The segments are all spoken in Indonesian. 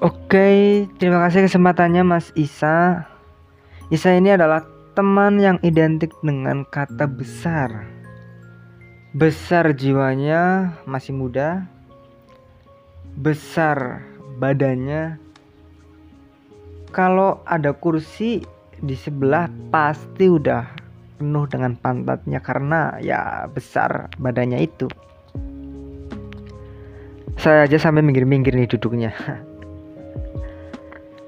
Oke, terima kasih kesempatannya Mas Isa. Isa ini adalah teman yang identik dengan kata besar. Besar jiwanya, masih muda. Besar badannya. Kalau ada kursi di sebelah pasti udah penuh dengan pantatnya karena ya besar badannya itu. Saya aja sampai minggir-minggir nih duduknya.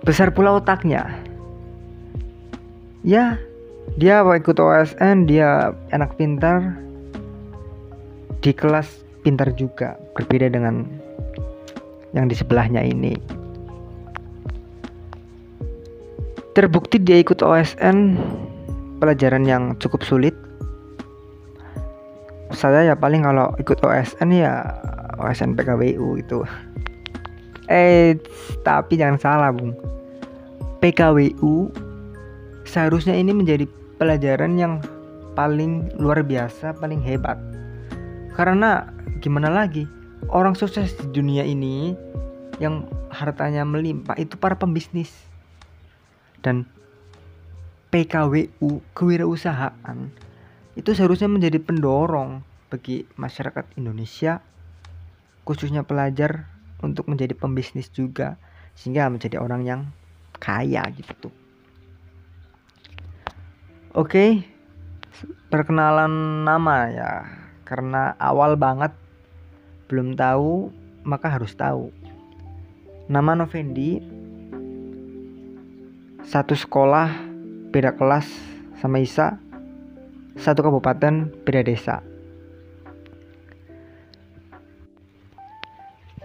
besar pula otaknya. Ya dia ikut OSN dia anak pintar. Di kelas pintar juga berbeda dengan yang di sebelahnya ini. Terbukti dia ikut OSN pelajaran yang cukup sulit. Saya ya paling kalau ikut OSN ya OSN PKWU gitu eh tapi jangan salah bung PKWU seharusnya ini menjadi pelajaran yang paling luar biasa, paling hebat. Karena gimana lagi? Orang sukses di dunia ini yang hartanya melimpah itu para pembisnis. Dan PKWU, kewirausahaan, itu seharusnya menjadi pendorong bagi masyarakat Indonesia khususnya pelajar untuk menjadi pembisnis juga sehingga menjadi orang yang kaya gitu tuh. Oke perkenalan nama ya karena awal banget belum tahu maka harus tahu. Nama Novendi satu sekolah beda kelas sama Isa satu kabupaten beda desa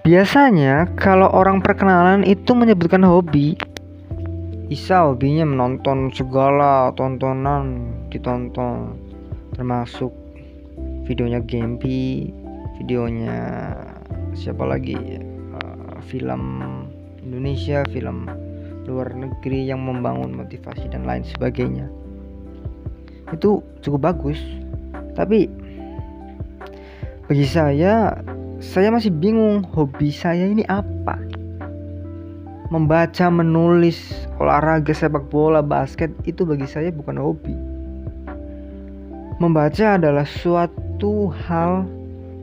Biasanya kalau orang perkenalan itu menyebutkan hobi Isa hobinya menonton segala tontonan ditonton termasuk videonya Gempi, videonya siapa lagi uh, film Indonesia, film luar negeri yang membangun motivasi dan lain sebagainya. Itu cukup bagus. Tapi bagi saya saya masih bingung hobi saya ini apa membaca, menulis, olahraga sepak bola, basket itu bagi saya bukan hobi. Membaca adalah suatu hal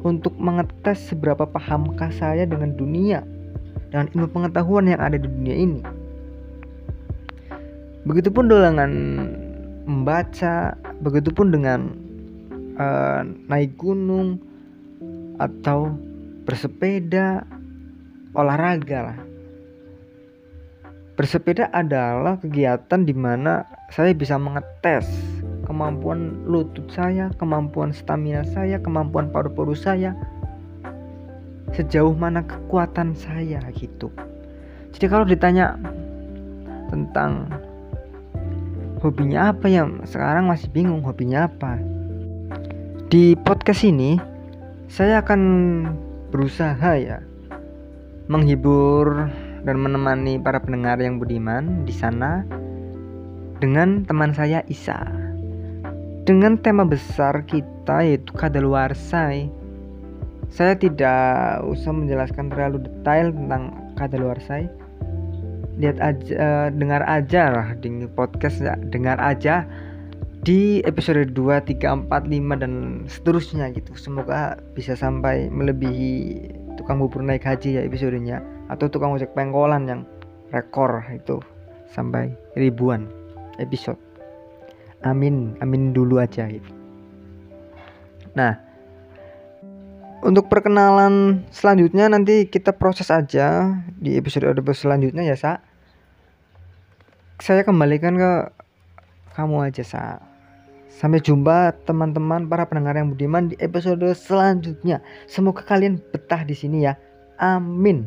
untuk mengetes seberapa pahamkah saya dengan dunia dan ilmu pengetahuan yang ada di dunia ini. Begitupun dengan membaca, begitupun dengan uh, naik gunung atau bersepeda, olahraga lah Bersepeda adalah kegiatan di mana saya bisa mengetes kemampuan lutut saya, kemampuan stamina saya, kemampuan paru-paru saya, sejauh mana kekuatan saya gitu. Jadi kalau ditanya tentang hobinya apa ya, sekarang masih bingung hobinya apa. Di podcast ini saya akan berusaha ya menghibur dan menemani para pendengar yang budiman di sana dengan teman saya Isa. Dengan tema besar kita yaitu kadaluarsa. Saya tidak usah menjelaskan terlalu detail tentang kadaluarsa. Lihat aja, uh, dengar aja lah di podcast ya, dengar aja di episode 2, 3, 4, 5 dan seterusnya gitu. Semoga bisa sampai melebihi tukang bubur naik haji ya episodenya atau tukang ojek pengkolan yang rekor itu sampai ribuan episode. Amin amin dulu aja gitu. Nah untuk perkenalan selanjutnya nanti kita proses aja di episode episode selanjutnya ya sa. Saya kembalikan ke kamu aja sa Sampai jumpa teman-teman para pendengar yang budiman di episode selanjutnya. Semoga kalian betah di sini ya. Amin.